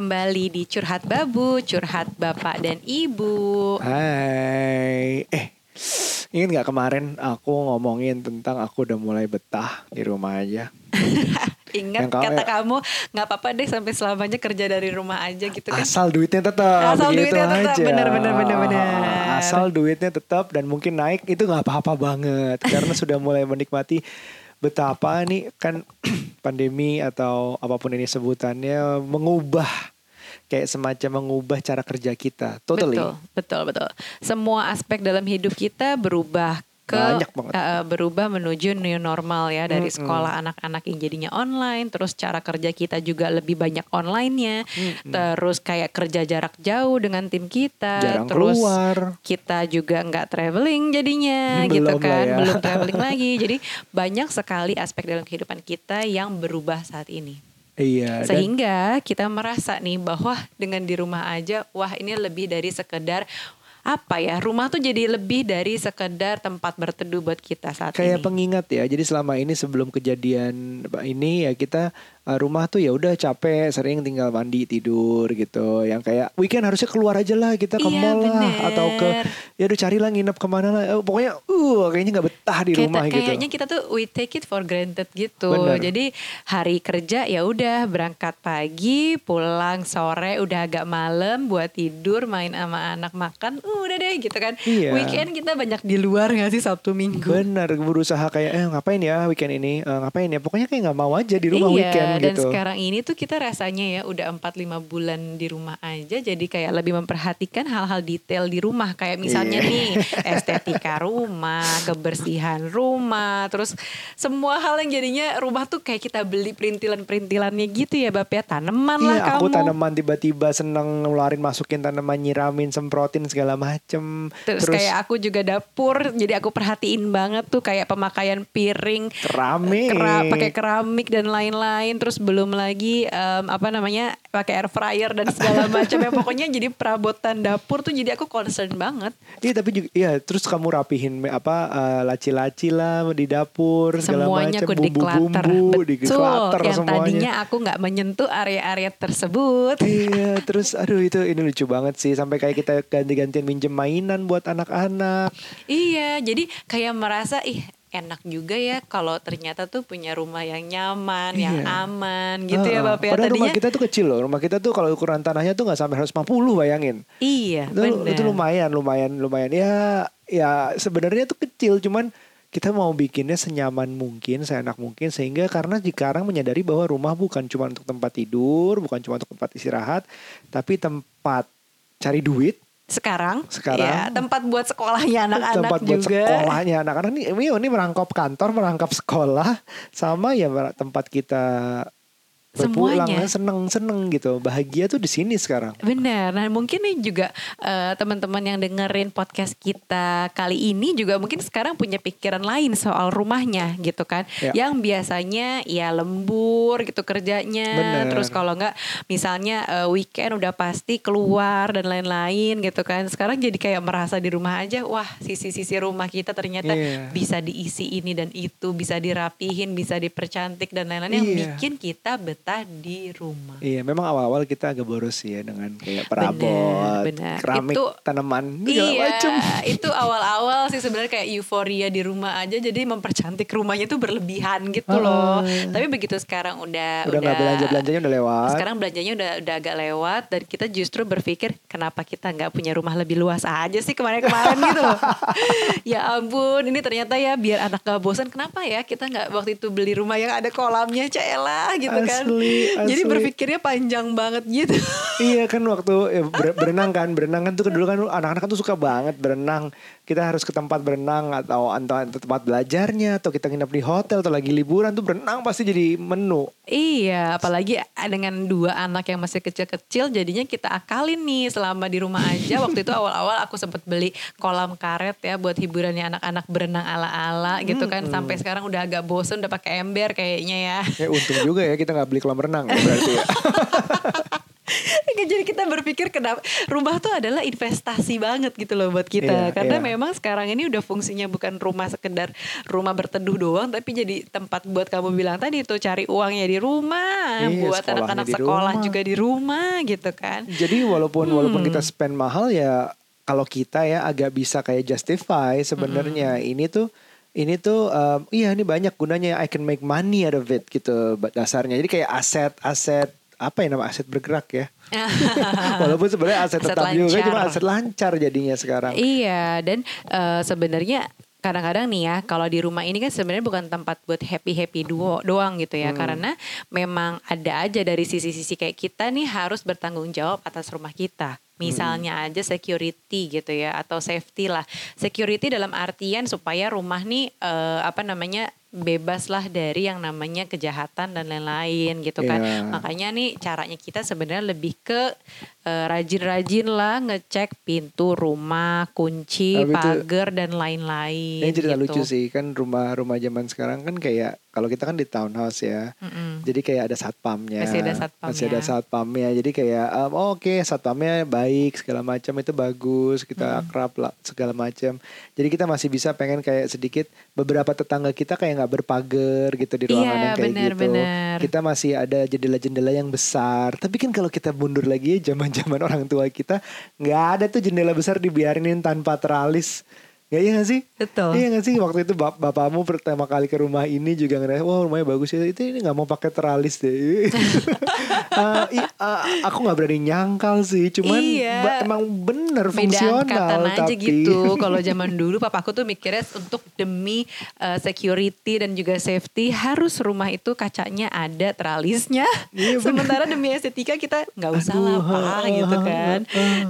Kembali di Curhat Babu, Curhat Bapak dan Ibu. Hai. Eh, ingin nggak kemarin aku ngomongin tentang aku udah mulai betah di rumah aja. Ingat Yang kata kamu nggak apa-apa deh sampai selamanya kerja dari rumah aja gitu kan. Asal duitnya tetap. Asal begitu duitnya tetap, aja. benar, benar, benar, benar. Asal duitnya tetap dan mungkin naik itu nggak apa-apa banget karena sudah mulai menikmati betapa nih kan pandemi atau apa pun ini sebutannya mengubah kayak semacam mengubah cara kerja kita totally Betul, betul, betul. Semua aspek dalam hidup kita berubah ke Banyak banget. eh, berubah menuju new normal ya dari Mm-mm. sekolah anak-anak yang jadinya online, terus cara kerja kita juga lebih banyak online-nya. Terus kayak kerja jarak jauh dengan tim kita, jarang terus keluar kita juga nggak traveling jadinya Hmm, gitu belum kan lah ya. belum traveling lagi jadi banyak sekali aspek dalam kehidupan kita yang berubah saat ini iya dan- sehingga kita merasa nih bahwa dengan di rumah aja wah ini lebih dari sekedar apa ya rumah tuh jadi lebih dari sekedar tempat berteduh buat kita saat kayak ini pengingat ya. Jadi selama ini sebelum kejadian ini ya kita uh, rumah tuh ya udah capek, sering tinggal mandi tidur gitu. Yang kayak weekend harusnya keluar aja lah kita ke Iya, mall lah bener. atau ke ya udah carilah nginep ke mana lah. Eh, pokoknya uh kayaknya nggak betah di Kayak- rumah gitu. kayaknya kita tuh we take it for granted gitu. Bener. Jadi hari kerja ya udah berangkat pagi, pulang sore udah agak malam buat tidur, main sama anak makan, uh, udah deh gitu kan. Iya. Weekend kita banyak di luar gak sih Sabtu Minggu? Bener berusaha kayak eh ngapain ya weekend ini Eh, ngapain ya pokoknya kayak nggak mau aja di rumah iya, weekend dan gitu. sekarang ini tuh kita rasanya ya udah 4-5 bulan di rumah aja jadi kayak lebih memperhatikan hal-hal detail di rumah kayak misalnya Iya. nih estetika rumah, kebersihan rumah, terus semua hal yang jadinya rumah tuh kayak kita beli perintilan-perintilannya gitu ya Bap ya tanaman lah Iya, aku kamu. tanaman tiba-tiba seneng ngeluarin masukin tanaman nyiramin semprotin segala macem. Terus, kayak aku juga dapur, jadi aku perhatiin banget tuh kayak pemakaian piring, keramik. kera- pakai keramik dan lain-lain. Terus belum lagi em, apa namanya pakai air fryer dan segala macam. ya pokoknya jadi perabotan dapur tuh jadi aku concern banget. Iya tapi juga iya terus kamu rapihin apa eh, laci-laci lah di dapur segala Semuanya macam bumbu-bumbu Betul. declutter Yang semuanya. tadinya aku nggak menyentuh area-area tersebut. Iya, terus aduh itu ini lucu banget sih sampai kayak kita ganti-gantian minjem mainan buat anak-anak. Iya, jadi kayak merasa ih enak juga ya kalau ternyata tuh punya rumah yang nyaman, yang Iya. aman gitu ya Heeh. Bapak ya. Padahal rumah kita tuh kecil loh. Rumah kita tuh kalau ukuran tanahnya tuh nggak sampai 150 bayangin. iya, Itu, benar. itu lumayan, lumayan, lumayan. Ya, ya sebenarnya tuh kecil, cuman kita mau bikinnya senyaman mungkin, seenak mungkin, sehingga karena sekarang menyadari bahwa rumah bukan cuma untuk tempat tidur, bukan cuma untuk tempat istirahat, tapi tempat cari duit, sekarang, Sekarang. ya, tempat buat sekolahnya anak-anak tempat buat juga. sekolahnya anak-anak ini, ini, ini merangkap kantor, merangkap sekolah, sama ya tempat kita berpulang, Semuanya. seneng-seneng gitu, bahagia tuh di sini sekarang. Benar. Nah, mungkin nih juga eh, teman-teman yang dengerin podcast kita kali ini juga mungkin sekarang punya pikiran lain soal rumahnya gitu kan. Ya. Yang biasanya ya lembur gitu kerjanya. Benar. Terus kalau enggak misalnya eh, weekend udah pasti keluar dan lain-lain gitu kan. Sekarang jadi kayak merasa di rumah aja, wah sisi-sisi rumah kita ternyata Iya. bisa diisi ini dan itu, bisa dirapihin, bisa dipercantik dan lain-lain yang Iya. bikin kita betah di rumah. Iya, memang awal-awal kita agak boros sih ya dengan kayak perabot, bener. keramik, Itu- tanaman, segala Iya, macem. itu awal-awal sih sebenarnya kayak euforia di rumah aja jadi mempercantik rumahnya tuh berlebihan gitu loh. Ah. Tapi begitu sekarang udah Udah nggak belanja belanjanya udah lewat. Sekarang belanjanya udah udah agak lewat dan kita justru berpikir kenapa kita nggak punya rumah lebih luas aja sih kemarin-kemarin gitu loh. ya ampun, ini ternyata ya biar anak gak bosan kenapa ya kita nggak waktu itu beli rumah yang ada kolamnya Cela gitu kan. Asli, Jadi berpikirnya panjang banget gitu. iya kan waktu ya, ber- berenang kan, berenang kan tuh dulu kan anak-anak kan tuh suka banget berenang. Kita harus ke tempat berenang atau atau tempat belajarnya atau kita nginep di hotel atau lagi liburan tuh berenang pasti jadi menu. Iya, apalagi dengan dua anak yang masih kecil-kecil, jadinya kita akalin nih selama di rumah aja. Waktu itu awal-awal aku sempat beli kolam karet ya buat hiburannya anak-anak berenang ala-ala gitu kan. Sampai sekarang udah agak bosen, udah pakai ember kayaknya ya. Ya untung juga ya kita nggak beli kolam renang ya berarti ya. Jadi kita berpikir kenapa rumah tuh adalah investasi banget gitu loh buat kita. Iya, Karena iya. memang sekarang ini udah fungsinya bukan rumah sekedar rumah berteduh doang, tapi jadi tempat buat kamu bilang tadi tuh cari uangnya di rumah, Iya, buat anak-anak sekolah rumah. juga di rumah gitu kan. Jadi walaupun Hmm. walaupun kita spend mahal ya kalau kita ya agak bisa kayak justify sebenarnya Hmm. ini tuh ini tuh um, iya ini banyak gunanya I can make money out of it gitu dasarnya. Jadi kayak aset aset apa ya nama aset bergerak ya. Walaupun sebenarnya aset, Aset tetap juga lancar. cuma aset lancar jadinya sekarang. Iya, dan eh, sebenarnya kadang-kadang nih ya kalau di rumah ini kan sebenarnya bukan tempat buat happy happy duo doang gitu Hmm. ya karena memang ada aja dari sisi-sisi kayak kita nih harus bertanggung jawab atas rumah kita misalnya aja security gitu ya atau safety lah security dalam artian supaya rumah nih eh, apa namanya bebas lah dari yang namanya kejahatan dan lain-lain gitu kan Iya. makanya nih caranya kita sebenarnya lebih ke eh, rajin-rajin lah ngecek pintu rumah kunci Tapi itu- pagar dan lain-lain Ini cerita gitu. lucu sih kan rumah-rumah zaman sekarang kan kayak kalau kita kan di townhouse ya. Mm-mm. Jadi kayak ada satpamnya. Masih ada satpamnya. Masih ada satpamnya. Jadi kayak um, oh, oke satpamnya baik segala macam itu bagus kita akrab lah segala macam. Jadi kita masih bisa pengen kayak sedikit beberapa tetangga kita kayak nggak berpagar gitu di ruangan Iya, yang kayak benar, gitu. benar. Kita masih ada jendela-jendela yang besar. Tapi kan kalau kita mundur lagi ya zaman-zaman orang tua kita nggak ada tuh jendela besar dibiarinin tanpa teralis. Ya iya gak sih? Betul. Iya gak sih waktu itu bap bapakmu pertama kali ke rumah ini juga ngerasa wah rumahnya bagus ya itu ini nggak mau pakai teralis deh. Eh, i- eh, aku nggak berani nyangkal sih, cuman Iya. emang bener beda fungsional aja tapi gitu. Kalau zaman dulu papaku tuh mikirnya untuk demi uh, security dan juga safety harus rumah itu kacanya ada teralisnya. Iya. Sementara demi estetika kita nggak usah lah Aduh, pak ha, gitu kan.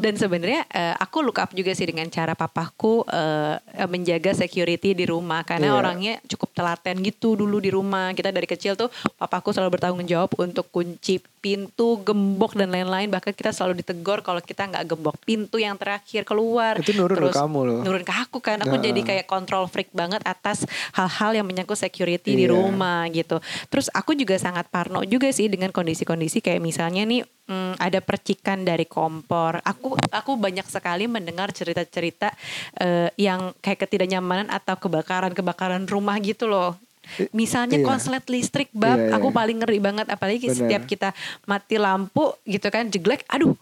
Dan sebenarnya uh, aku look up juga sih dengan cara papaku uh, menjaga security di rumah karena Iya. orangnya cukup telaten gitu dulu di rumah. Kita dari kecil tuh papaku selalu bertanggung jawab untuk kunci pintu, gembok dan lain-lain. Bahkan kita selalu ditegur kalau kita nggak gembok pintu yang terakhir keluar. Itu nurun ke kamu loh. Nurun ke aku kan. Aku Nah. jadi kayak control freak banget atas hal-hal yang menyangkut security di Iya. rumah gitu. Terus aku juga sangat parno juga sih dengan kondisi-kondisi kayak misalnya nih hmm, ada percikan dari kompor. Aku aku banyak sekali mendengar cerita-cerita eh, yang kayak ketidaknyamanan atau kebakaran-kebakaran rumah gitu loh. Misalnya Iya. konslet listrik bab, Iya, iya. aku paling ngeri banget apalagi Bener. setiap kita mati lampu gitu kan jeglek, aduh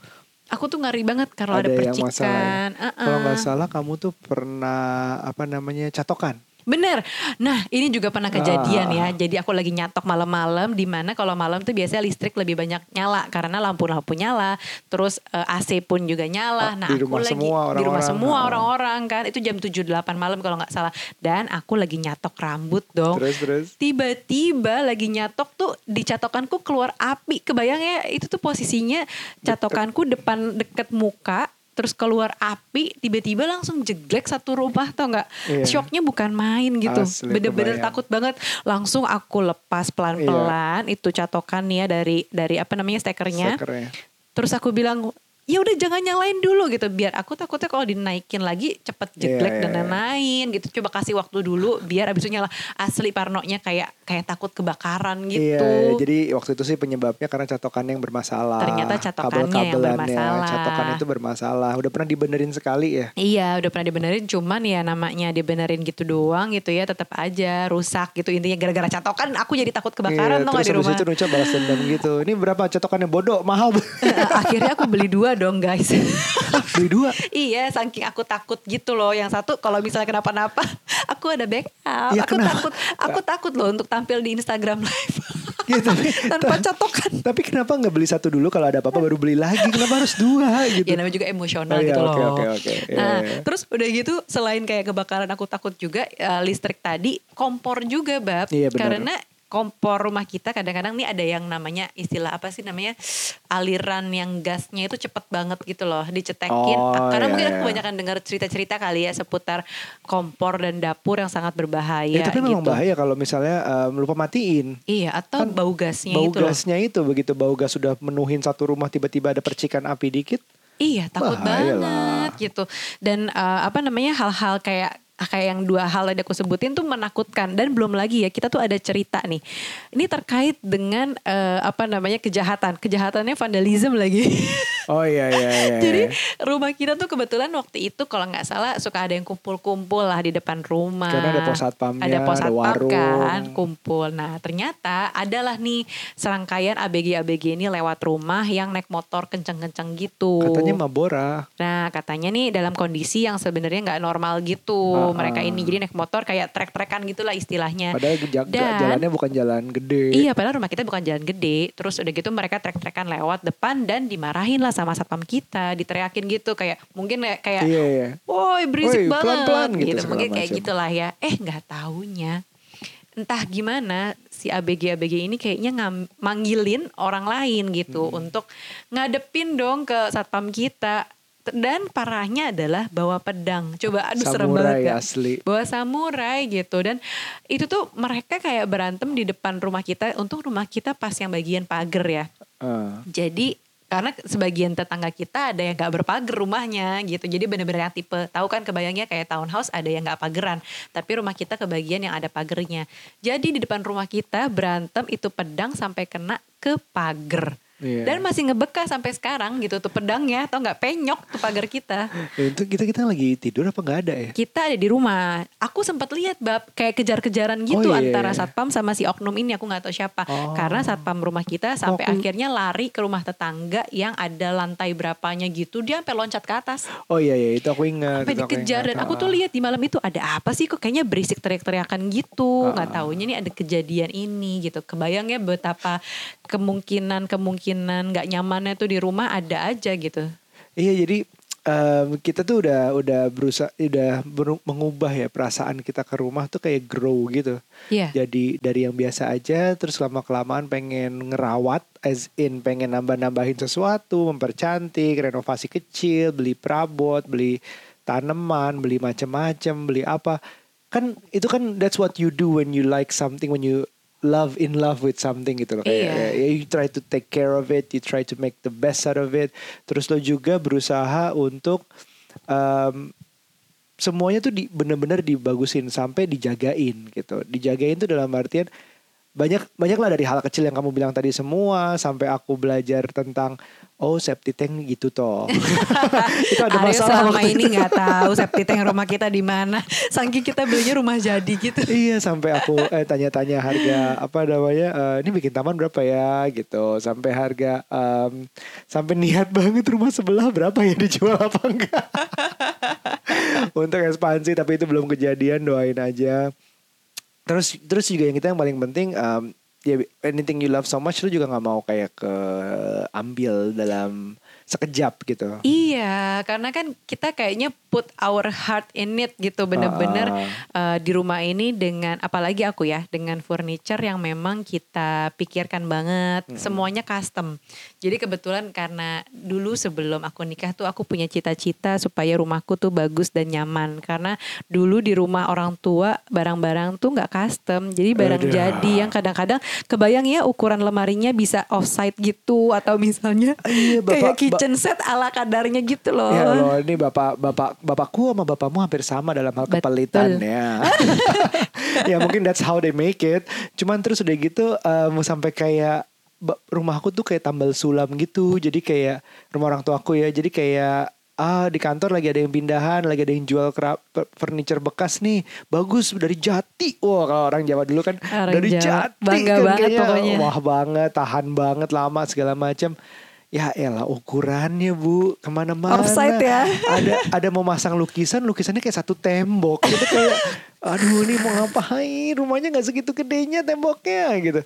aku tuh ngeri banget kalau ada, ada yang masalah. percikan. ya. Uh-uh. Kalau nggak salah kamu tuh pernah apa namanya catokan. Bener. Nah ini juga pernah kejadian Ah. ya. Jadi aku lagi nyatok malam-malam. di mana kalau malam tuh biasanya listrik lebih banyak nyala karena lampu-lampu nyala. Terus eh, AC pun juga Oh, nyala. nah di aku lagi semua di rumah orang-orang. semua Ah. orang-orang kan. Itu jam 7-8 malam kalau nggak salah. Dan aku lagi nyatok rambut dong. Terus terus. Tiba-tiba lagi nyatok tuh di catokanku keluar api. Kebayang ya itu tuh posisinya catokanku depan deket muka. Terus keluar api, tiba-tiba langsung jeglek satu rumah tau nggak? Iya. Shocknya bukan main gitu. Bener-bener takut banget. Langsung aku lepas pelan-pelan itu catokannya dari dari apa namanya stekernya. Stekernya. Terus aku bilang ya udah jangan nyalain dulu gitu biar aku takutnya kalau dinaikin lagi cepet Iya, dan iya, iya. lain-lain gitu coba kasih waktu dulu biar abis itu nyala asli parnonya kayak kayak takut kebakaran gitu Iya, jadi waktu itu sih penyebabnya karena catokannya yang bermasalah. Ternyata catokannya yang Kabel-kabelannya, bermasalah. Catokan itu bermasalah. Udah pernah dibenerin sekali ya? Iya udah pernah dibenerin cuman ya namanya dibenerin gitu doang gitu ya tetap aja rusak gitu intinya gara-gara catokan aku jadi takut Iya, kebakaran tuh terus di rumah itu Nuca balas dendam gitu. Ini berapa catokannya bodoh, mahal. akhirnya aku beli dua dong guys Beli dua. iya saking aku takut gitu loh yang satu kalau misalnya kenapa-napa aku ada backup Ya, aku kenapa? takut aku takut loh untuk tampil di Instagram live Ya, tapi, tanpa catokan tapi kenapa nggak beli satu dulu kalau ada apa-apa baru beli lagi? Kenapa harus dua gitu? ya namanya juga emosional Oh iya, gitu loh. oke, oke. Iya, Nah, iya. terus udah gitu selain kayak kebakaran aku takut juga eh, listrik tadi kompor juga bab Iya, benar. karena kompor rumah kita kadang-kadang nih ada yang namanya istilah apa sih namanya aliran yang gasnya itu cepet banget gitu loh dicetekin Oh, karena iya, mungkin aku iya. kebanyakan dengar cerita-cerita kali ya seputar kompor dan dapur yang sangat berbahaya Ya, tapi memang gitu. bahaya kalau misalnya em, lupa matiin. Iya atau Kan bau gasnya Bau itu loh. gasnya itu begitu bau gas sudah menuhin satu rumah tiba-tiba ada percikan api dikit. Iya takut Bahaya banget gitu. Dan eh, apa namanya hal-hal kayak kayak yang dua hal tadi aku sebutin tuh menakutkan dan belum lagi ya kita tuh ada cerita nih ini terkait dengan eh, apa namanya kejahatan kejahatannya vandalisme lagi Oh iya iya iya. jadi iya. rumah kita tuh kebetulan waktu itu kalau nggak salah suka ada yang kumpul-kumpul lah di depan rumah Karena ada pos satpamnya, ada pos ada satpam warung. kan kumpul nah ternyata adalah nih serangkaian ABG ABG ini lewat rumah yang naik motor kenceng-kenceng gitu katanya Mabora. Nah katanya nih dalam kondisi yang sebenarnya nggak normal gitu Ah, mereka ah. ini jadi naik motor kayak trek-trekan gitulah istilahnya. Padahal Dan- jalannya bukan jalan gede. Iya padahal rumah kita bukan jalan gede Terus udah gitu mereka trek-trekan lewat depan Dan dimarahin lah sama satpam kita Diteriakin gitu kayak Mungkin kayak, Iya iya. Woi berisik Woi, banget pelan-pelan gitu, gitu, segala Mungkin kayak macam. gitulah ya Eh nggak taunya Entah gimana si ABG-ABG ini kayaknya ngam- manggilin orang lain gitu Hmm. Untuk ngadepin dong ke satpam kita dan parahnya adalah bawa pedang. Coba aduh serem Samurai banget gak? asli. bawa samurai gitu dan itu tuh mereka kayak berantem di depan rumah kita untung rumah kita pas yang bagian pagar ya Ah. jadi karena sebagian tetangga kita ada yang gak berpagar rumahnya gitu jadi bener-bener yang tipe tahu kan kebayangnya kayak townhouse ada yang gak pageran tapi rumah kita kebagian yang ada pagernya jadi di depan rumah kita berantem itu pedang sampai kena ke pagar Iya. dan masih ngebekas sampai sekarang gitu tuh pedangnya atau nggak penyok tuh pagar kita itu kita kita lagi tidur apa nggak ada ya? kita ada di rumah. Aku sempat lihat bab kayak kejar-kejaran gitu Oh, iya, antara iya. satpam sama si oknum ini aku nggak tahu siapa. Oh. Karena satpam rumah kita sampai Aku- akhirnya lari ke rumah tetangga yang ada lantai berapanya gitu. Dia sampai loncat ke atas. Oh iya iya itu aku ingat. Sampai itu aku dikejar ingat. dan aku tuh lihat di malam itu ada apa sih kok kayaknya berisik teriak-teriakan gitu. Nggak taunya nih ada kejadian ini gitu. Kebayang ya betapa kemungkinan-kemungkinan nggak nyamannya tuh di rumah ada aja gitu. Iya jadi em, kita tuh udah udah berusaha udah mengubah ya perasaan kita ke rumah tuh kayak grow gitu. Iya. Jadi dari yang biasa aja terus lama kelamaan pengen ngerawat as in pengen nambah-nambahin sesuatu, mempercantik, renovasi kecil, beli perabot, beli tanaman, beli macam-macam, beli apa. Kan itu kan that's what you do when you like something when you love in love with something gitu loh kayak Iya. ya, you try to take care of it, you try to make the best out of it. Terus lo juga berusaha untuk em, semuanya tuh di, bener-bener dibagusin sampai dijagain gitu. Dijagain tuh dalam artian banyak banyak lah dari hal kecil yang kamu bilang tadi semua sampai aku belajar tentang oh septic tank gitu toh. itu ada Aryo masalah selama waktu ini nggak tahu septic tank rumah kita di mana. Saking kita belinya rumah jadi gitu. Iya sampai aku eh, tanya-tanya harga apa namanya eh, ini bikin taman berapa ya gitu sampai harga em, sampai niat banget rumah sebelah berapa ya dijual apa enggak untuk ekspansi tapi itu belum kejadian doain aja terus terus juga yang kita yang paling penting em, ya anything you love so much lu juga nggak mau kayak ke ambil dalam sekejap gitu. Iya, karena kan kita kayaknya put our heart in it gitu bener-bener eh, di rumah ini dengan apalagi aku ya dengan furniture yang memang kita pikirkan banget, semuanya custom. Jadi kebetulan karena dulu sebelum aku nikah tuh aku punya cita-cita supaya rumahku tuh bagus dan nyaman karena dulu di rumah orang tua barang-barang tuh nggak custom, jadi barang Aduh. jadi yang kadang-kadang kebayang ya ukuran lemarinya bisa offside gitu atau misalnya Iya, Bapak- kayak kitchen set ala kadarnya gitu loh. Ya loh, ini bapak bapak bapakku sama bapakmu hampir sama dalam hal Betul. kepelitannya. ya mungkin that's how they make it. Cuman terus udah gitu eh, mau sampai kayak rumahku tuh kayak tambal sulam gitu. Jadi kayak rumah orang tuaku ya. Jadi kayak ah di kantor lagi ada yang pindahan, lagi ada yang jual kera- per- furniture bekas nih, bagus dari Jati. Wah kalau orang Jawa dulu kan Orang dari Jawa. Jati Bangga kan banget kayaknya, pokoknya. Wah banget, tahan banget lama segala macam. Ya elah ukurannya bu ke mana-mana. Offside ya. Ada ada mau masang lukisan, lukisannya kayak satu tembok. Gitu kayak, aduh ini mau ngapain? Rumahnya nggak segitu gedenya temboknya gitu.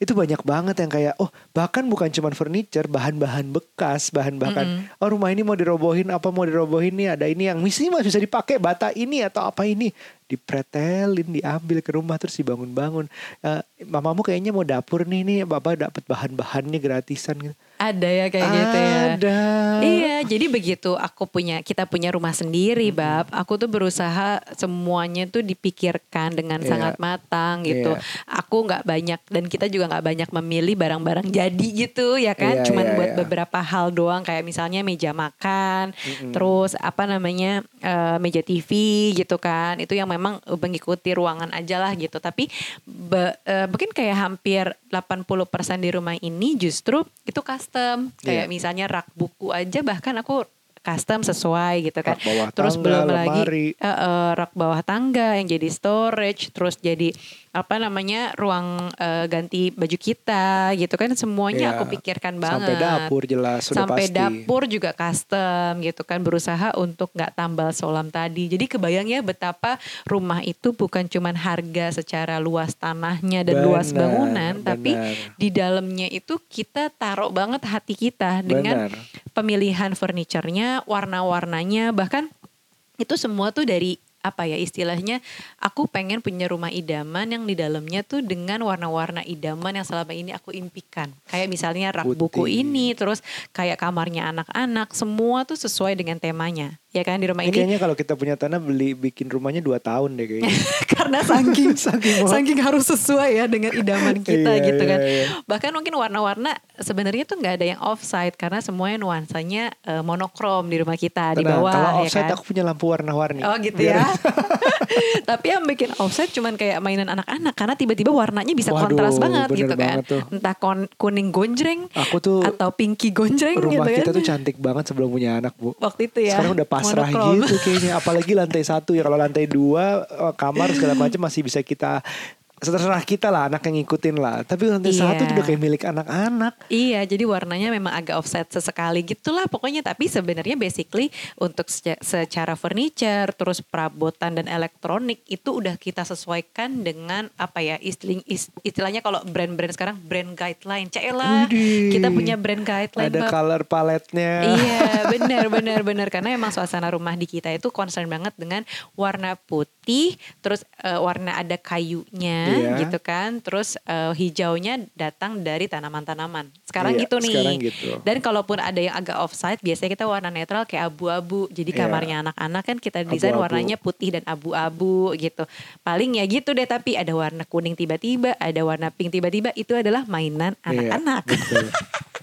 Itu banyak banget yang kayak, oh bahkan bukan cuma furniture, bahan-bahan bekas, bahan-bahan. Oh rumah ini mau dirobohin, apa mau dirobohin nih? Ada ini yang misi masih bisa dipakai bata ini atau apa ini dipretelin, diambil ke rumah terus dibangun-bangun. Eh, mamamu kayaknya mau dapur nih nih, bapak dapat bahan-bahannya gratisan gitu. Ada ya kayak gitu ya. Ada. Iya, jadi begitu aku punya kita punya rumah sendiri, bab. Aku tuh berusaha semuanya tuh dipikirkan dengan Iya. sangat matang gitu. Iya. Aku nggak banyak dan kita juga nggak banyak memilih barang-barang jadi gitu ya kan. Iya, Cuman iya, buat iya. beberapa hal doang kayak misalnya meja makan, terus apa namanya eh, meja TV gitu kan. Itu yang memang mengikuti ruangan aja lah gitu. Tapi be- eh, mungkin kayak hampir 80% di rumah ini justru itu custom. Kayak Iya. misalnya rak buku aja bahkan aku custom sesuai gitu kan. Rak bawah terus tangga, belum lemari. lagi eh, eh, rak bawah tangga yang jadi storage, terus jadi apa namanya ruang eh, ganti baju kita gitu kan semuanya Iya. aku pikirkan banget. Sampai dapur jelas sudah Sampai pasti. dapur juga custom gitu kan berusaha untuk nggak tambal solam tadi. Jadi kebayang ya betapa rumah itu bukan cuman harga secara luas tanahnya dan luas Benar, bangunan, tapi benar. di dalamnya itu kita taruh banget hati kita dengan Benar. pemilihan furniturnya, warna-warnanya, bahkan itu semua tuh dari apa ya istilahnya aku pengen punya rumah idaman yang di dalamnya tuh dengan warna-warna idaman yang selama ini aku impikan kayak misalnya rak Putih. buku ini terus kayak kamarnya anak-anak semua tuh sesuai dengan temanya ya kan di rumah Ini ini kayaknya kalau kita punya tanah beli bikin rumahnya dua tahun deh kayaknya. karena saking Saking saking harus sesuai ya dengan idaman kita Iya, gitu kan. iya, iya. Bahkan mungkin warna-warna sebenarnya tuh nggak ada yang offside karena semuanya nuansanya eh, monokrom di rumah kita di Tenang, bawah kalau ya offset kan. aku punya lampu warna-warni. Oh gitu Biar- ya. Tapi yang bikin offset cuman kayak mainan anak-anak karena tiba-tiba warnanya bisa Waduh, kontras banget gitu kan. banget tuh. Entah kon- kuning gonjreng Aku tuh atau pinky gonjreng gitu rumah kan. kita tuh cantik banget sebelum punya anak bu. Waktu itu ya. Sekarang udah pasrah monokrom. gitu kayaknya. Apalagi lantai satu ya. Kalau lantai dua eh, kamar segala macam masih bisa kita terserah kita lah anak yang ngikutin lah. Tapi lantai Iya. satu tuh udah kayak milik anak-anak. Iya, jadi warnanya memang agak offset sesekali gitulah pokoknya. Tapi sebenarnya basically untuk seca- secara furniture, terus perabotan dan elektronik itu udah kita sesuaikan dengan apa ya istilah, istilahnya kalau brand-brand sekarang brand guideline. Cela, kita punya brand guideline. Ada Bab. color paletnya. Iya benar benar benar karena emang suasana rumah di kita itu concern banget dengan warna putih terus eh, warna ada kayunya Iya. gitu kan terus eh, hijaunya datang dari tanaman-tanaman sekarang Iya, gitu nih sekarang gitu. dan kalaupun ada yang agak offside biasanya kita warna netral kayak abu-abu jadi Iya. kamarnya anak-anak kan kita desain Abu-abu. warnanya putih dan abu-abu gitu paling ya gitu deh tapi ada warna kuning tiba-tiba ada warna pink tiba-tiba itu adalah mainan Iya, anak-anak betul.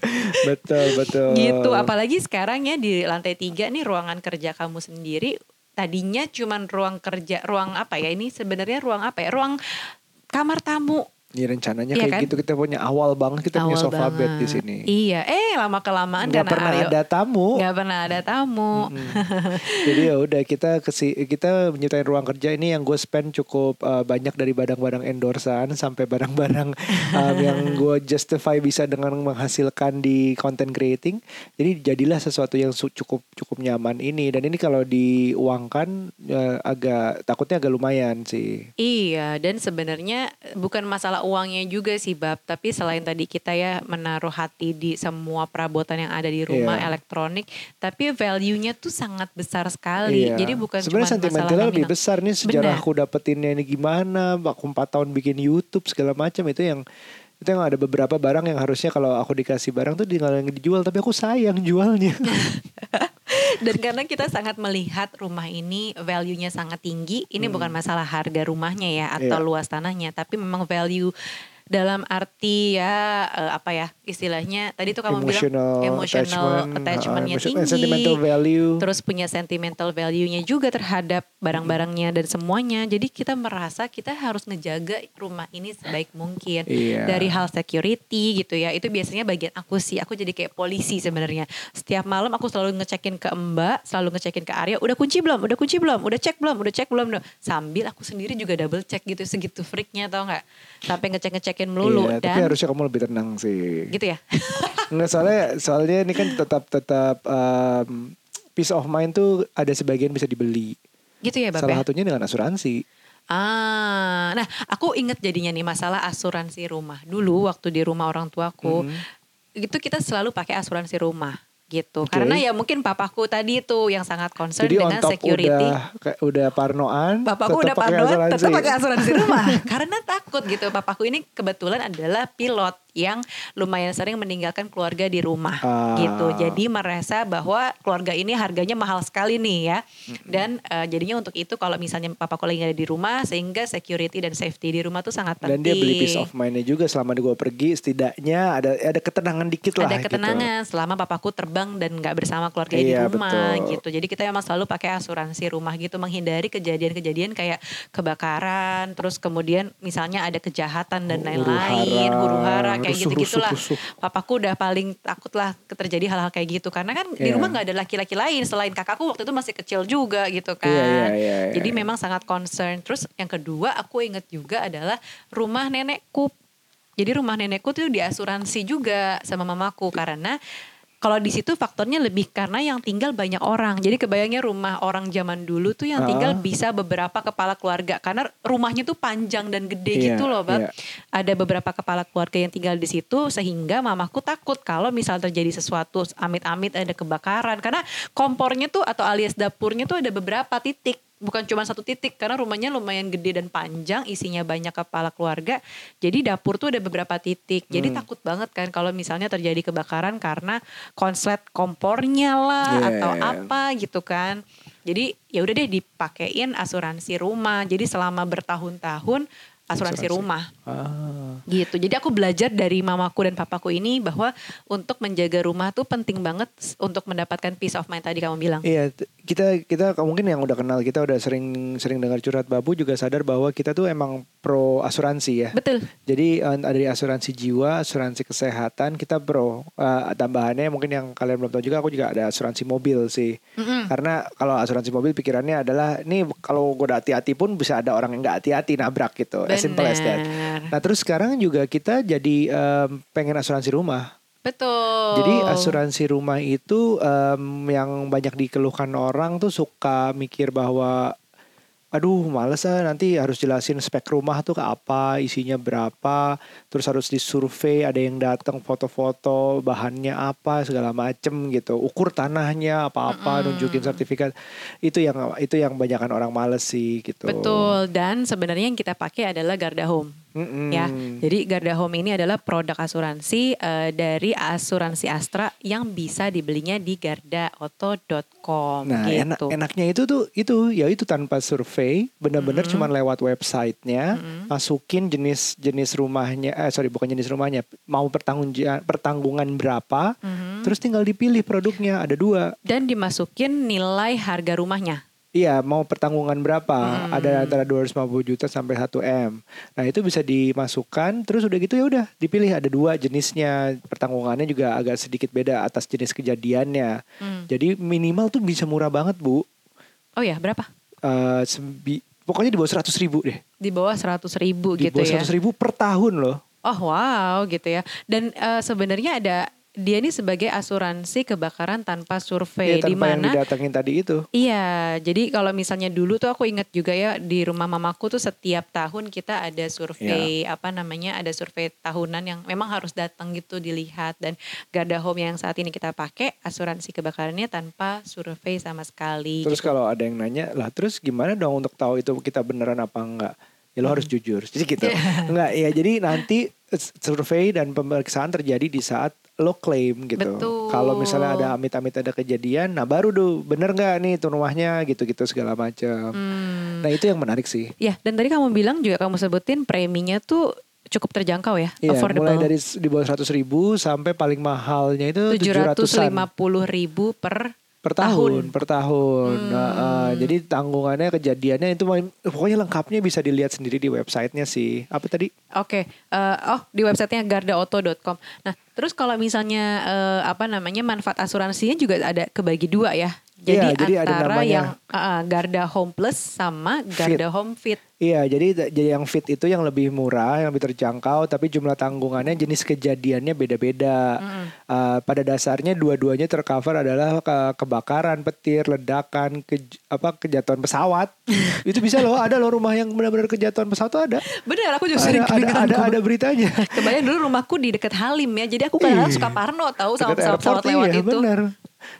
betul, betul. gitu apalagi sekarang ya di lantai tiga nih ruangan kerja kamu sendiri tadinya cuman ruang kerja ruang apa ya? Ini sebenarnya ruang apa ya? Ruang kamar tamu Ini rencananya Iya kayak kan? gitu kita punya awal banget kita punya Awal sofa bed di banget. sini. iya eh lama kelamaan Nggak karena pernah Aryo ada tamu. nggak pernah ada tamu Jadi ya udah kita kesi, kita menyutain ruang kerja ini yang gue spend cukup uh, banyak dari barang-barang endorsan sampai barang-barang um, yang gue justify bisa dengan menghasilkan di content creating. Jadi jadilah sesuatu yang cukup cukup nyaman ini dan ini kalau diuangkan ya, agak takutnya agak lumayan sih. Iya, dan sebenarnya bukan masalah uangnya juga sih Bab, tapi selain tadi kita ya menaruh hati di semua perabotan yang ada di rumah Iya. elektronik, tapi value-nya tuh sangat besar sekali. Iya. Jadi bukan cuma sebenarnya sentimentalnya lebih besar nih sejarah Benar. aku dapetinnya ini gimana aku empat tahun bikin YouTube segala macam itu yang itu yang ada beberapa barang yang harusnya kalau aku dikasih barang tuh tinggal yang dijual tapi aku sayang jualnya Dan karena kita sangat melihat rumah ini value-nya sangat tinggi, ini bukan masalah harga rumahnya ya atau Hmm. Iya. luas tanahnya, tapi memang value dalam arti ya eh, apa ya istilahnya tadi tuh kamu emotional bilang emotional attachment, attachmentnya uh, tinggi sentimental value. terus punya sentimental value-nya juga terhadap barang-barangnya dan semuanya. Jadi kita merasa kita harus ngejaga rumah ini sebaik mungkin. Iya. dari hal security gitu ya. Itu biasanya bagian aku sih. Aku jadi kayak polisi sebenarnya. Setiap malam aku selalu ngecekin ke Mbak selalu ngecekin ke Arya udah kunci belum? Udah kunci belum? Udah cek belum? Udah cek belum? Sambil aku sendiri juga double check gitu segitu freaknya tau nggak? Sampai ngecek ngecekin melulu Iya, dan tapi harusnya kamu lebih tenang sih gitu ya Enggak soalnya soalnya ini kan tetap tetap um, peace of mind tuh ada sebagian bisa dibeli gitu ya Bapak salah satunya dengan asuransi Ah, nah aku inget jadinya nih masalah asuransi rumah. Dulu waktu di rumah orang tuaku, Mhm. itu kita selalu pakai asuransi rumah. Gitu. Oke. Karena ya mungkin papaku tadi tuh yang sangat concern Jadi dengan security. udah kayak udah parnoan, Papaku udah parnoan tetap pakai asuransi rumah karena takut gitu. Papaku ini kebetulan adalah pilot yang lumayan sering meninggalkan keluarga di rumah Ah. gitu. Jadi merasa bahwa keluarga ini harganya mahal sekali nih ya. Dan eh, jadinya untuk itu kalau misalnya papaku lagi nggak ada di rumah sehingga security dan safety di rumah tuh sangat Dan penting. dia beli peace of mind-nya juga selama gue pergi setidaknya ada ada ketenangan dikit lah ada gitu. ketenangan selama papaku terbang dan nggak bersama keluarga Iya, di rumah betul. gitu. Jadi kita memang selalu pakai asuransi rumah gitu menghindari kejadian-kejadian kayak kebakaran, terus kemudian misalnya ada kejahatan dan lain-lain, Huru-hara, huru hara kayak gitu-gitulah. Papaku udah paling takut lah terjadi hal-hal kayak gitu karena kan di Iya. rumah nggak ada laki-laki lain selain kakakku waktu itu masih kecil juga gitu kan. Iya, iya, iya, iya, Jadi iya. memang sangat concern. Terus yang kedua aku inget juga adalah rumah nenekku. Jadi rumah nenekku tuh diasuransi juga sama mamaku karena kalau di situ faktornya lebih karena yang tinggal banyak orang. Jadi kebayangnya rumah orang zaman dulu tuh yang tinggal Ah. bisa beberapa kepala keluarga karena rumahnya tuh panjang dan gede Iya, gitu loh, Bab. iya. Ada beberapa kepala keluarga yang tinggal di situ sehingga mamaku takut kalau misal terjadi sesuatu amit-amit ada kebakaran karena kompornya tuh atau alias dapurnya tuh ada beberapa titik bukan cuma satu titik karena rumahnya lumayan gede dan panjang isinya banyak kepala keluarga jadi dapur tuh ada beberapa titik jadi Hmm. takut banget kan kalau misalnya terjadi kebakaran karena konslet kompornya lah Yeah. atau apa gitu kan jadi ya udah deh dipakein asuransi rumah jadi selama bertahun-tahun asuransi, Asuransi. rumah Ah. gitu. Jadi aku belajar dari mamaku dan papaku ini bahwa untuk menjaga rumah tuh penting banget untuk mendapatkan peace of mind tadi kamu bilang. Iya, kita kita mungkin yang udah kenal kita udah sering sering dengar curhat babu juga sadar bahwa kita tuh emang pro asuransi ya. Betul. Jadi eh, dari asuransi jiwa, asuransi kesehatan kita pro. Eh, tambahannya mungkin yang kalian belum tahu juga aku juga ada asuransi mobil sih. Mm-mm. Karena kalau asuransi mobil pikirannya adalah nih kalau gue udah hati-hati pun bisa ada orang yang nggak hati-hati nabrak gitu. As simple as that. Nah terus sekarang juga kita jadi em, pengen asuransi rumah. Betul. Jadi asuransi rumah itu em, yang banyak dikeluhkan orang tuh suka mikir bahwa aduh males ah nanti harus jelasin spek rumah tuh ke apa, isinya berapa, terus harus disurvei, ada yang datang foto-foto, bahannya apa segala macem gitu, ukur tanahnya apa-apa, nunjukin sertifikat. Itu yang itu yang banyakan orang males sih gitu. Betul. Dan sebenarnya yang kita pakai adalah Garda Home. Mm-mm. Ya, jadi Garda Home ini adalah produk asuransi eh, dari asuransi Astra yang bisa dibelinya di gardaauto.com Nah, enak gitu. enaknya itu tuh itu ya itu tanpa survei, benar-benar Mm-hmm. cuman lewat websitenya, masukin jenis jenis rumahnya, eh sorry bukan jenis rumahnya, mau pertanggung pertanggungan berapa, Mhm. terus tinggal dipilih produknya ada dua. Dan dimasukin nilai harga rumahnya. Iya, mau pertanggungan berapa? Hmm. Ada antara 250 juta sampai 1 M. Nah, itu bisa dimasukkan terus udah gitu ya udah dipilih ada dua jenisnya. Pertanggungannya juga agak sedikit beda atas jenis kejadiannya. Hmm. Jadi minimal tuh bisa murah banget, Bu. Oh ya, berapa? Eh, sembi- pokoknya di bawah 100 ribu deh. Di bawah 100 ribu Di gitu bawah ya. 100 ribu per tahun loh. Oh wow gitu ya. Dan eh, sebenarnya ada dia ini sebagai asuransi kebakaran tanpa survei Ya, di mana didatengin tadi itu. Iya, jadi kalau misalnya dulu tuh aku ingat juga ya di rumah mamaku tuh setiap tahun kita ada survei Iya. apa namanya ada survei tahunan yang memang harus datang gitu dilihat dan Garda Home yang saat ini kita pakai asuransi kebakarannya tanpa survei sama sekali. Terus gitu. kalau ada yang nanya, lah terus gimana dong untuk tahu itu kita beneran apa enggak? Ya lo harus Hmm. jujur. Jadi gitu. Enggak, ya jadi nanti survei dan pemeriksaan terjadi di saat lo claim gitu. Kalau misalnya ada amit-amit ada kejadian, nah baru tuh bener nggak nih itu rumahnya gitu-gitu segala macam. Hmm. Nah itu yang menarik sih. Ya, dan tadi kamu bilang juga kamu sebutin preminya tuh cukup terjangkau ya, Iya, affordable. mulai dari di bawah 100 ribu sampai paling mahalnya itu 700-an. 750 ribu per per tahun, tahun. per tahun. Hmm. Nah, eh, jadi tanggungannya kejadiannya itu pokoknya lengkapnya bisa dilihat sendiri di websitenya sih. Apa tadi? Oke, eh, oh di websitenya gardaauto.com. Nah, terus kalau misalnya eh, apa namanya manfaat asuransinya juga ada kebagi dua ya. Jadi, Iya, jadi ada antara namanya- yang eh, Garda Home Plus sama Garda Home Fit. Iya, jadi jadi yang fit itu yang lebih murah, yang lebih terjangkau, tapi jumlah tanggungannya jenis kejadiannya beda-beda. Eh, pada dasarnya dua-duanya tercover adalah ke- kebakaran, petir, ledakan, ke- apa kejatuhan pesawat. itu bisa loh, ada loh rumah yang benar-benar kejatuhan pesawat tuh ada. Benar, aku juga Ada sering ada, ada, ada beritanya. Kebayang dulu rumahku di dekat Halim ya. Jadi aku kadang-kadang Ih, suka parno tahu sama Dekat pesawat airport, lewat iya, itu. benar.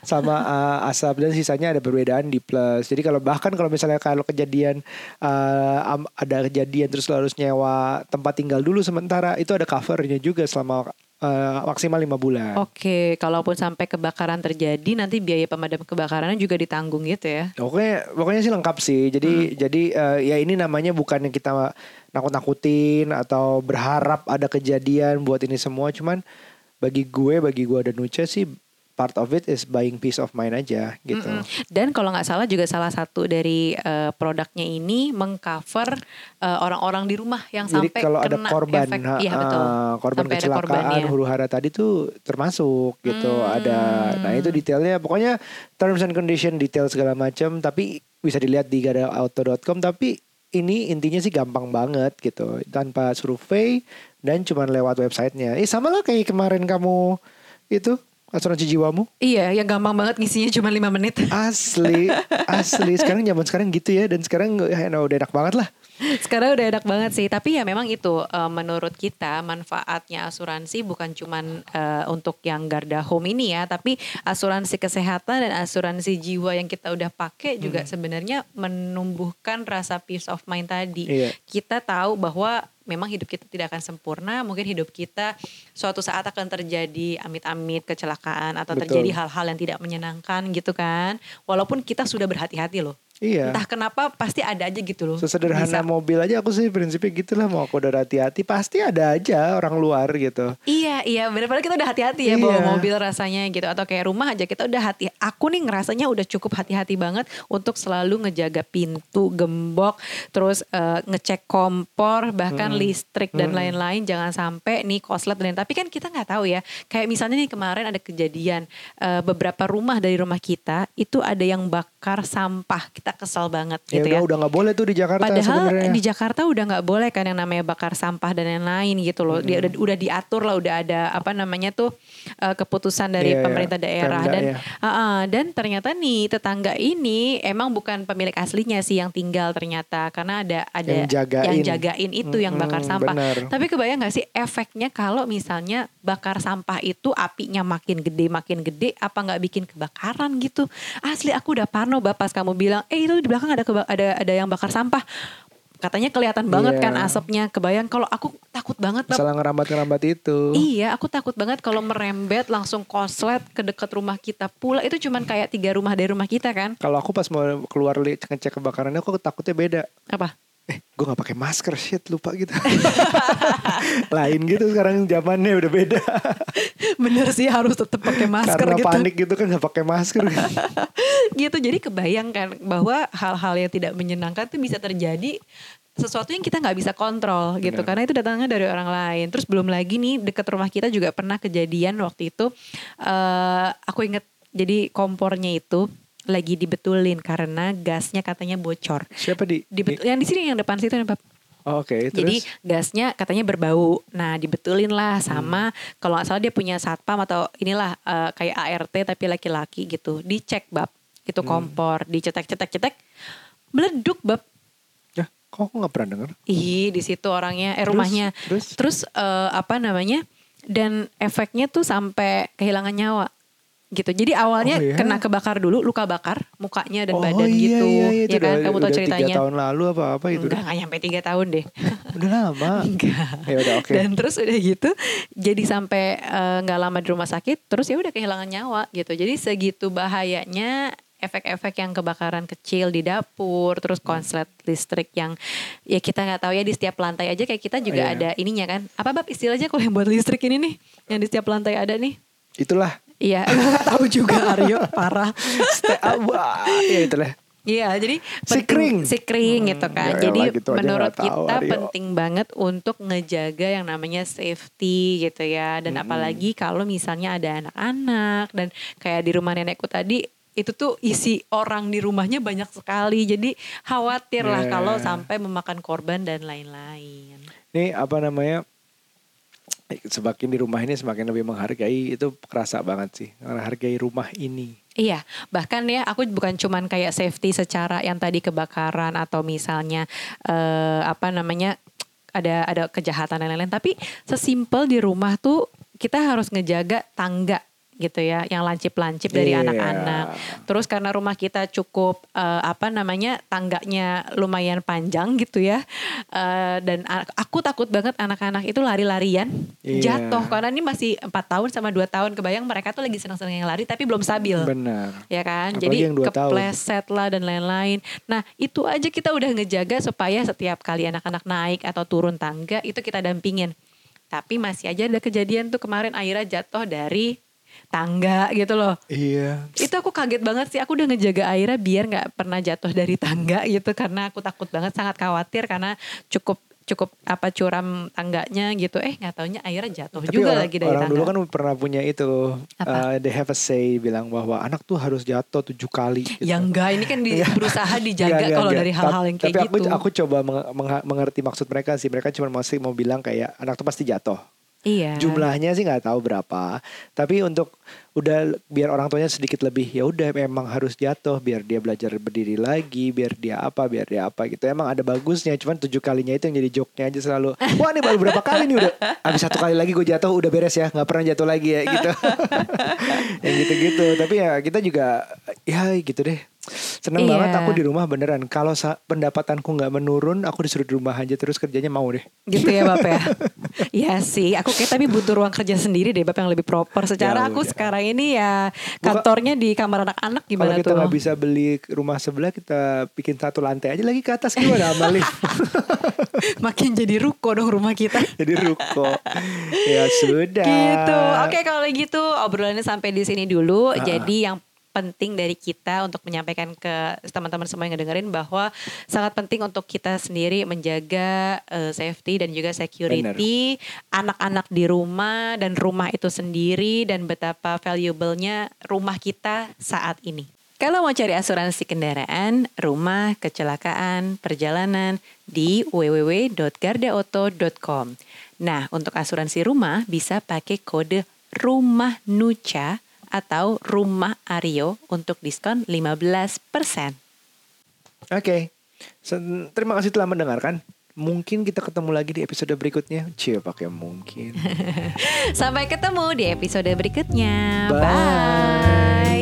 Sama uh, asap dan sisanya ada perbedaan di plus. Jadi kalau bahkan kalau misalnya kalau kejadian uh, ada kejadian terus harus nyewa tempat tinggal dulu sementara itu ada covernya juga selama uh, maksimal lima bulan. Oke, kalaupun sampai kebakaran terjadi nanti biaya pemadam kebakarannya juga ditanggung gitu ya. Oke, pokoknya sih lengkap sih. Jadi hmm. jadi uh, ya ini namanya bukan yang kita nakut-nakutin atau berharap ada kejadian buat ini semua cuman bagi gue bagi gue dan Nucha sih part of it is buying peace of mind aja gitu. Mm -hmm. Dan kalau nggak salah juga salah satu dari uh, produknya ini mengcover uh, orang-orang di rumah yang Jadi sampai kalau kena ada korban, efek, ha, iya, betul. Uh, korban sampai kecelakaan huru hara tadi tuh termasuk gitu. Hmm. Ada, nah itu detailnya pokoknya terms and condition detail segala macam. Tapi bisa dilihat di gadaauto.com. Tapi ini intinya sih gampang banget gitu tanpa survei dan cuma lewat websitenya. Eh sama lah kayak kemarin kamu itu asuransi jiwamu? Iya, yang gampang banget ngisinya cuma lima menit. Asli, asli. Sekarang zaman sekarang gitu ya dan sekarang ya, udah enak banget lah. Sekarang udah enak banget sih, tapi ya memang itu uh, menurut kita manfaatnya asuransi bukan cuma uh, untuk yang garda home ini ya, tapi asuransi kesehatan dan asuransi jiwa yang kita udah pakai juga hmm. sebenarnya menumbuhkan rasa peace of mind tadi. Iya. Kita tahu bahwa memang hidup kita tidak akan sempurna, mungkin hidup kita suatu saat akan terjadi amit-amit kecelakaan atau Betul. terjadi hal-hal yang tidak menyenangkan gitu kan. Walaupun kita sudah berhati-hati loh. Iya. Entah kenapa pasti ada aja gitu loh. Sesederhana Bisa. mobil aja aku sih prinsipnya gitu lah mau aku udah hati-hati pasti ada aja orang luar gitu. Iya iya benar-benar kita udah hati-hati ya iya. bawa mobil rasanya gitu atau kayak rumah aja kita udah hati. Aku nih ngerasanya udah cukup hati-hati banget untuk selalu ngejaga pintu gembok, terus uh, ngecek kompor bahkan hmm. listrik dan lain lain-lain jangan sampai nih koslet dan tapi kan kita nggak tahu ya. Kayak misalnya nih kemarin ada kejadian uh, beberapa rumah dari rumah kita itu ada yang bakar sampah kita kita kesel banget ya gitu udah, ya. Udah nggak boleh tuh di Jakarta Padahal sebenernya. di Jakarta udah nggak boleh kan yang namanya bakar sampah dan lain-lain gitu loh. Hmm. Dia udah, udah diatur lah, udah ada apa namanya tuh uh, keputusan dari yeah, iya. pemerintah daerah Pemda, dan ya. uh, uh, dan ternyata nih tetangga ini emang bukan pemilik aslinya sih yang tinggal ternyata karena ada ada yang jagain, yang jagain itu hmm, yang bakar sampah. Bener. Tapi kebayang nggak sih efeknya kalau misalnya bakar sampah itu apinya makin gede makin gede apa nggak bikin kebakaran gitu? Asli aku udah parno bapak kamu bilang, eh itu di belakang ada ada ada yang bakar sampah. Katanya kelihatan banget yeah. kan asapnya. Kebayang kalau aku takut banget salah ngerambat ngerambat itu. Iya aku takut banget kalau merembet langsung konslet ke dekat rumah kita pula. Itu cuman kayak tiga rumah dari rumah kita kan. Kalau aku pas mau keluar ngecek kebakarannya aku takutnya beda. Apa eh gue gak pakai masker shit lupa gitu. Lain gitu sekarang zamannya udah beda. Bener sih harus tetap pakai masker karena gitu. panik gitu kan gak pakai masker. Gitu jadi kebayangkan bahwa hal-hal yang tidak menyenangkan itu bisa terjadi sesuatu yang kita nggak bisa kontrol gitu. Bener. karena itu datangnya dari orang lain. Terus belum lagi nih deket rumah kita juga pernah kejadian waktu itu uh, aku inget jadi kompornya itu lagi dibetulin karena gasnya katanya bocor. Siapa di? Dibetul, yang di sini yang depan situ nih, Pak. Oh, Oke, okay, Jadi gasnya katanya berbau. Nah, dibetulin lah sama hmm. kalau nggak salah dia punya satpam atau inilah uh, kayak ART tapi laki-laki gitu. Dicek bab itu hmm. kompor, dicetek-cetek-cetek, meleduk bab. Ya, kok aku nggak pernah dengar? Ih, di situ orangnya, eh rumahnya. Terus, terus uh, apa namanya? Dan efeknya tuh sampai kehilangan nyawa gitu. Jadi awalnya oh, iya? kena kebakar dulu, luka bakar mukanya dan oh, badan iya, gitu, iya, iya. ya kan? Kamu tahu ceritanya? Tahun lalu apa apa itu? Enggak, nggak nyampe tiga tahun deh. udah lama. Enggak. Ya udah oke. Okay. Dan terus udah gitu, jadi sampai eh, nggak uh, lama di rumah sakit, terus ya udah kehilangan nyawa gitu. Jadi segitu bahayanya efek-efek yang kebakaran kecil di dapur, terus konslet listrik yang ya kita nggak tahu ya di setiap lantai aja kayak kita juga oh, iya. ada ininya kan. Apa bab istilahnya kalau yang buat listrik ini nih, yang di setiap lantai ada nih? Itulah Iya, tahu juga Aryo parah. Wah, ya itulah. Iya, jadi penting, si kering gitu kan. Ya, jadi gitu menurut kita Aryo. penting banget untuk ngejaga yang namanya safety gitu ya. Dan hmm. apalagi kalau misalnya ada anak-anak dan kayak di rumah nenekku tadi itu tuh isi orang di rumahnya banyak sekali. Jadi khawatir lah yeah. kalau sampai memakan korban dan lain-lain. Nih apa namanya? Semakin di rumah ini semakin lebih menghargai itu kerasa banget sih menghargai rumah ini. Iya, bahkan ya aku bukan cuman kayak safety secara yang tadi kebakaran atau misalnya eh, apa namanya ada ada kejahatan dan lain-lain, tapi sesimpel di rumah tuh kita harus ngejaga tangga gitu ya, yang lancip-lancip dari Iya. anak-anak. Terus karena rumah kita cukup eh, apa namanya tangganya lumayan panjang gitu ya, Eh, dan aku takut banget anak-anak itu lari-larian Iya. jatuh karena ini masih empat tahun sama dua tahun kebayang mereka tuh lagi senang-senang yang lari tapi belum stabil Benar. ya kan Apalagi jadi tahun. kepleset lah dan lain-lain nah itu aja kita udah ngejaga supaya setiap kali anak-anak naik atau turun tangga itu kita dampingin tapi masih aja ada kejadian tuh kemarin Aira jatuh dari tangga gitu loh Iya. itu aku kaget banget sih aku udah ngejaga Aira biar nggak pernah jatuh dari tangga gitu karena aku takut banget sangat khawatir karena cukup cukup apa curam tangganya gitu eh nggak taunya Aira jatuh Tapi juga orang, lagi dari orang tangga dulu kan pernah punya itu, Apa? uh, they have a say bilang bahwa anak tuh harus jatuh tujuh kali. gitu. ya enggak ini kan di- berusaha dijaga kalau dari hal-hal yang kayak Tapi gitu aku aku coba meng- meng- mengerti maksud mereka sih. Mereka cuma masih mau bilang kayak anak tuh pasti jatuh. Iya Jumlahnya sih nggak tahu berapa. Tapi untuk udah biar orang tuanya sedikit lebih ya udah memang harus jatuh biar dia belajar berdiri lagi, biar dia apa, biar dia apa gitu. Emang ada bagusnya. Cuman tujuh kalinya itu yang jadi joknya aja selalu. Wah ini baru berapa kali nih udah. Abis satu kali lagi gue jatuh udah beres ya. nggak pernah jatuh lagi ya gitu. yang gitu-gitu. Tapi ya kita juga ya gitu deh. Seneng Iya. banget aku di rumah beneran. Kalau pendapatanku nggak menurun, aku disuruh di rumah aja terus kerjanya mau deh. gitu ya Bapak ya. Iya sih, aku kayak tapi butuh ruang kerja sendiri deh Bapak yang lebih proper. Secara Ya aku udah. sekarang ini ya Buka- kantornya di kamar anak-anak Kalau gimana kita tuh? nggak bisa beli rumah sebelah, kita bikin satu lantai aja lagi ke atas gimana sama lift. Makin jadi ruko dong rumah kita. Jadi ruko. ya sudah. gitu. Oke kalau gitu obrolannya sampai di sini dulu. Ah. Jadi yang penting dari kita untuk menyampaikan ke teman-teman semua yang ngedengerin bahwa sangat penting untuk kita sendiri menjaga eh, safety dan juga security anak-anak di rumah dan rumah itu sendiri dan betapa valuable-nya rumah kita saat ini. Kalau mau cari asuransi kendaraan, rumah, kecelakaan, perjalanan di www.gardaauto.com. Nah, untuk asuransi rumah bisa pakai kode rumah Nuca atau rumah Ario untuk diskon 15%. Oke. Sen- Terima kasih telah mendengarkan. Mungkin kita ketemu lagi di episode berikutnya. Cie pakai mungkin. Sampai ketemu di episode berikutnya. Bye. Bye.